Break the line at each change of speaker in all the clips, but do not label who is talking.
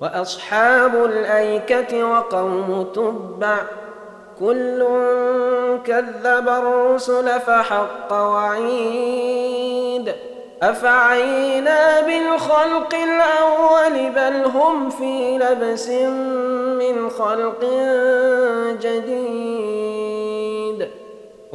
وأصحاب الأيكة وقوم تبع كل كذب الرسل فحق وعيد أفعينا بالخلق الأول بل هم في لبس من خلق جديد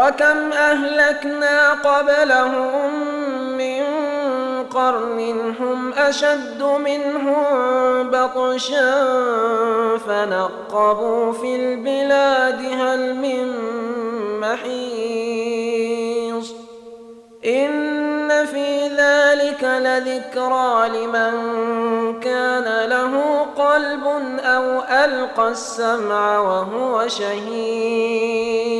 وكم أهلكنا قبلهم من قرن هم أشد منهم بطشا فنقبوا في البلاد هل من محيص إن في ذلك لذكرى لمن كان له قلب أو ألقى السمع وهو شهيد